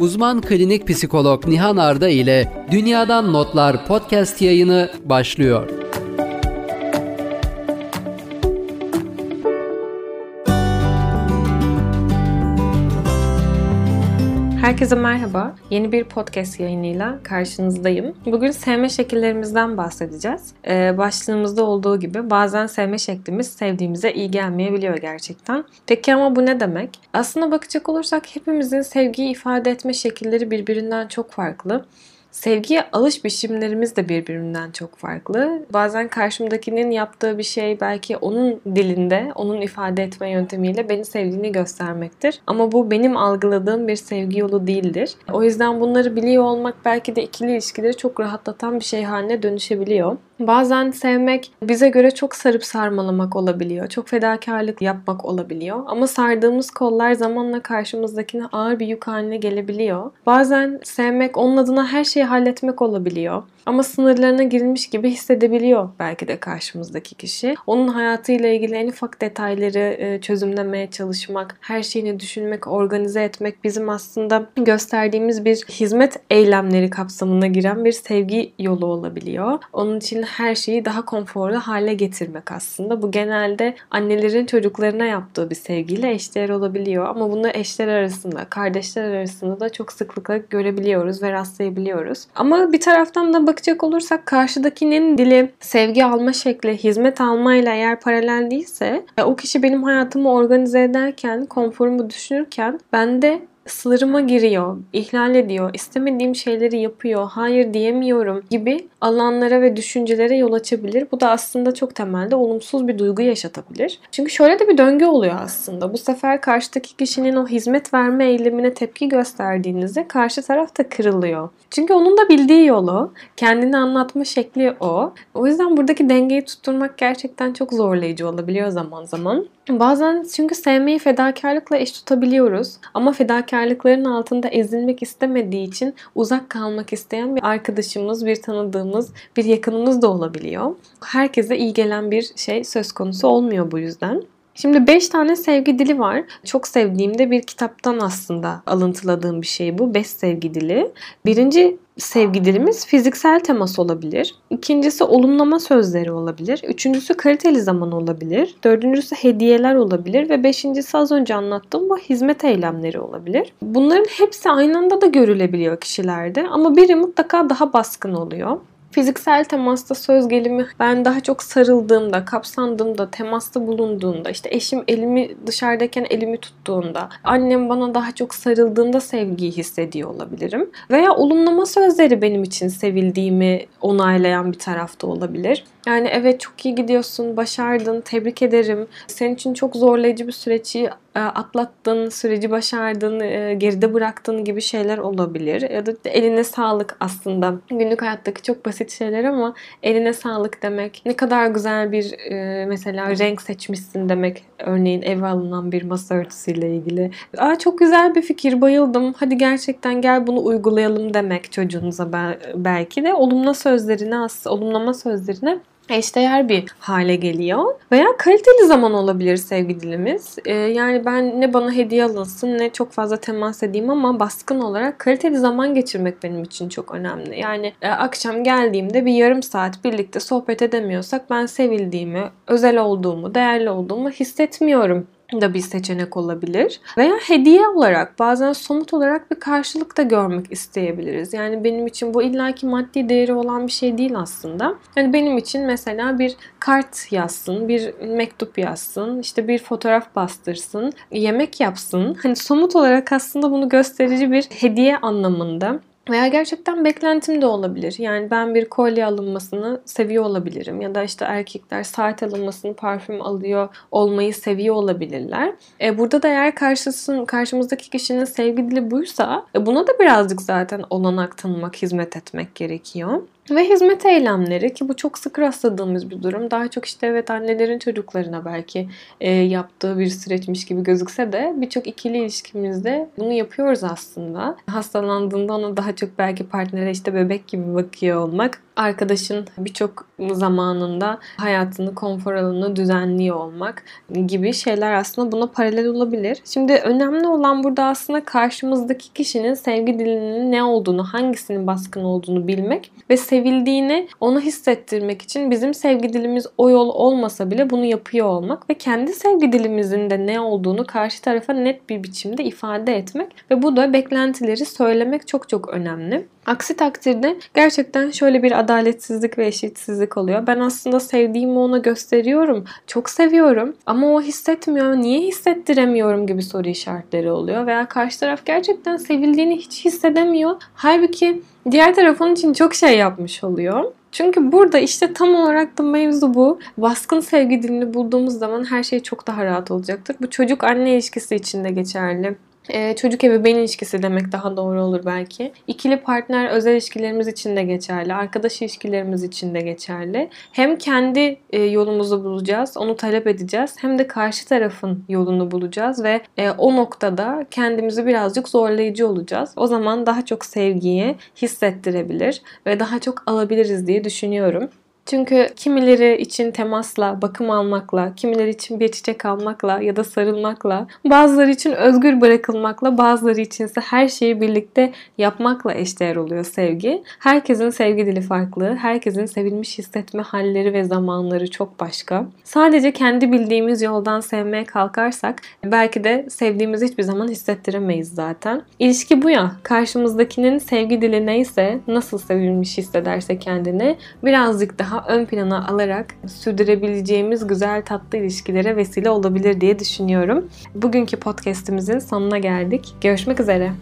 Uzman klinik psikolog Nihan Arda ile Dünyadan Notlar podcast yayını başlıyor. Herkese merhaba. Yeni bir podcast yayınıyla karşınızdayım. Bugün sevme şekillerimizden bahsedeceğiz. Ee, başlığımızda olduğu gibi bazen sevme şeklimiz sevdiğimize iyi gelmeyebiliyor gerçekten. Peki ama bu ne demek? Aslına bakacak olursak hepimizin sevgiyi ifade etme şekilleri birbirinden çok farklı. Sevgiye alış biçimlerimiz de birbirinden çok farklı. Bazen karşımdakinin yaptığı bir şey belki onun dilinde, onun ifade etme yöntemiyle beni sevdiğini göstermektir. Ama bu benim algıladığım bir sevgi yolu değildir. O yüzden bunları biliyor olmak belki de ikili ilişkileri çok rahatlatan bir şey haline dönüşebiliyor. Bazen sevmek bize göre çok sarıp sarmalamak olabiliyor. Çok fedakarlık yapmak olabiliyor. Ama sardığımız kollar zamanla karşımızdakine ağır bir yük haline gelebiliyor. Bazen sevmek onun adına her şeyi halletmek olabiliyor. Ama sınırlarına girilmiş gibi hissedebiliyor belki de karşımızdaki kişi. Onun hayatıyla ilgili en ufak detayları e, çözümlemeye çalışmak, her şeyini düşünmek, organize etmek bizim aslında gösterdiğimiz bir hizmet eylemleri kapsamına giren bir sevgi yolu olabiliyor. Onun için her şeyi daha konforlu hale getirmek aslında. Bu genelde annelerin çocuklarına yaptığı bir sevgiyle eşdeğer olabiliyor. Ama bunu eşler arasında, kardeşler arasında da çok sıklıkla görebiliyoruz ve rastlayabiliyoruz. Ama bir taraftan da bakacak olursak karşıdakinin dili, sevgi alma şekli, hizmet almayla eğer paralel değilse o kişi benim hayatımı organize ederken, konforumu düşünürken ben de sınırıma giriyor, ihlal ediyor, istemediğim şeyleri yapıyor, hayır diyemiyorum gibi alanlara ve düşüncelere yol açabilir. Bu da aslında çok temelde olumsuz bir duygu yaşatabilir. Çünkü şöyle de bir döngü oluyor aslında. Bu sefer karşıdaki kişinin o hizmet verme eylemine tepki gösterdiğinizde karşı taraf da kırılıyor. Çünkü onun da bildiği yolu, kendini anlatma şekli o. O yüzden buradaki dengeyi tutturmak gerçekten çok zorlayıcı olabiliyor zaman zaman. Bazen çünkü sevmeyi fedakarlıkla eş tutabiliyoruz. Ama fedakarlıkların altında ezilmek istemediği için uzak kalmak isteyen bir arkadaşımız, bir tanıdığımız, bir yakınımız da olabiliyor. Herkese iyi gelen bir şey söz konusu olmuyor bu yüzden. Şimdi 5 tane sevgi dili var. Çok sevdiğim de bir kitaptan aslında alıntıladığım bir şey bu. 5 sevgi dili. Birinci sevgi dilimiz fiziksel temas olabilir. İkincisi olumlama sözleri olabilir. Üçüncüsü kaliteli zaman olabilir. Dördüncüsü hediyeler olabilir. Ve beşincisi az önce anlattığım bu hizmet eylemleri olabilir. Bunların hepsi aynı anda da görülebiliyor kişilerde. Ama biri mutlaka daha baskın oluyor. Fiziksel temasta söz gelimi ben daha çok sarıldığımda, kapsandığımda, temasta bulunduğunda, işte eşim elimi dışarıdayken elimi tuttuğunda, annem bana daha çok sarıldığında sevgiyi hissediyor olabilirim. Veya olumlama sözleri benim için sevildiğimi onaylayan bir tarafta olabilir. Yani evet çok iyi gidiyorsun, başardın, tebrik ederim. Senin için çok zorlayıcı bir süreci atlattın, süreci başardın, e, geride bıraktın gibi şeyler olabilir. Ya da eline sağlık aslında. Günlük hayattaki çok basit şeyler ama eline sağlık demek. Ne kadar güzel bir e, mesela renk seçmişsin demek. Örneğin eve alınan bir masa örtüsüyle ilgili. Aa çok güzel bir fikir, bayıldım. Hadi gerçekten gel bunu uygulayalım demek çocuğunuza belki de olumlu sözlerine, olumlama sözlerine eşdeğer bir hale geliyor. Veya kaliteli zaman olabilir sevgi dilimiz. Ee, yani ben ne bana hediye alınsın ne çok fazla temas edeyim ama baskın olarak kaliteli zaman geçirmek benim için çok önemli. Yani e, akşam geldiğimde bir yarım saat birlikte sohbet edemiyorsak ben sevildiğimi, özel olduğumu, değerli olduğumu hissetmiyorum da bir seçenek olabilir. Veya hediye olarak bazen somut olarak bir karşılık da görmek isteyebiliriz. Yani benim için bu illaki maddi değeri olan bir şey değil aslında. Yani benim için mesela bir kart yazsın, bir mektup yazsın, işte bir fotoğraf bastırsın, yemek yapsın. Hani somut olarak aslında bunu gösterici bir hediye anlamında veya gerçekten beklentim de olabilir. Yani ben bir kolye alınmasını seviyor olabilirim. Ya da işte erkekler saat alınmasını parfüm alıyor olmayı seviyor olabilirler. E, burada da eğer karşısın, karşımızdaki kişinin sevgi dili buysa e, buna da birazcık zaten olanak tanımak, hizmet etmek gerekiyor. Ve hizmet eylemleri ki bu çok sık rastladığımız bir durum. Daha çok işte evet annelerin çocuklarına belki e, yaptığı bir süreçmiş gibi gözükse de birçok ikili ilişkimizde bunu yapıyoruz aslında. Hastalandığında ona daha çok belki partnere işte bebek gibi bakıyor olmak arkadaşın birçok zamanında hayatını, konfor alanını düzenliyor olmak gibi şeyler aslında buna paralel olabilir. Şimdi önemli olan burada aslında karşımızdaki kişinin sevgi dilinin ne olduğunu, hangisinin baskın olduğunu bilmek ve sevildiğini ona hissettirmek için bizim sevgi dilimiz o yol olmasa bile bunu yapıyor olmak ve kendi sevgi dilimizin de ne olduğunu karşı tarafa net bir biçimde ifade etmek ve bu da beklentileri söylemek çok çok önemli. Aksi takdirde gerçekten şöyle bir adaletsizlik ve eşitsizlik oluyor. Ben aslında sevdiğimi ona gösteriyorum. Çok seviyorum ama o hissetmiyor. Niye hissettiremiyorum gibi soru işaretleri oluyor. Veya karşı taraf gerçekten sevildiğini hiç hissedemiyor. Halbuki diğer taraf onun için çok şey yapmış oluyor. Çünkü burada işte tam olarak da mevzu bu. Baskın sevgi dilini bulduğumuz zaman her şey çok daha rahat olacaktır. Bu çocuk anne ilişkisi için de geçerli. Ee, çocuk ebeveyn ilişkisi demek daha doğru olur belki. İkili partner özel ilişkilerimiz için de geçerli. Arkadaş ilişkilerimiz için de geçerli. Hem kendi e, yolumuzu bulacağız, onu talep edeceğiz. Hem de karşı tarafın yolunu bulacağız ve e, o noktada kendimizi birazcık zorlayıcı olacağız. O zaman daha çok sevgiyi hissettirebilir ve daha çok alabiliriz diye düşünüyorum. Çünkü kimileri için temasla, bakım almakla, kimileri için bir çiçek almakla ya da sarılmakla, bazıları için özgür bırakılmakla, bazıları için ise her şeyi birlikte yapmakla eşdeğer oluyor sevgi. Herkesin sevgi dili farklı, herkesin sevilmiş hissetme halleri ve zamanları çok başka. Sadece kendi bildiğimiz yoldan sevmeye kalkarsak belki de sevdiğimizi hiçbir zaman hissettiremeyiz zaten. İlişki bu ya. Karşımızdakinin sevgi dili neyse, nasıl sevilmiş hissederse kendini birazcık daha daha ön plana alarak sürdürebileceğimiz güzel tatlı ilişkilere vesile olabilir diye düşünüyorum. Bugünkü podcast'imizin sonuna geldik. Görüşmek üzere.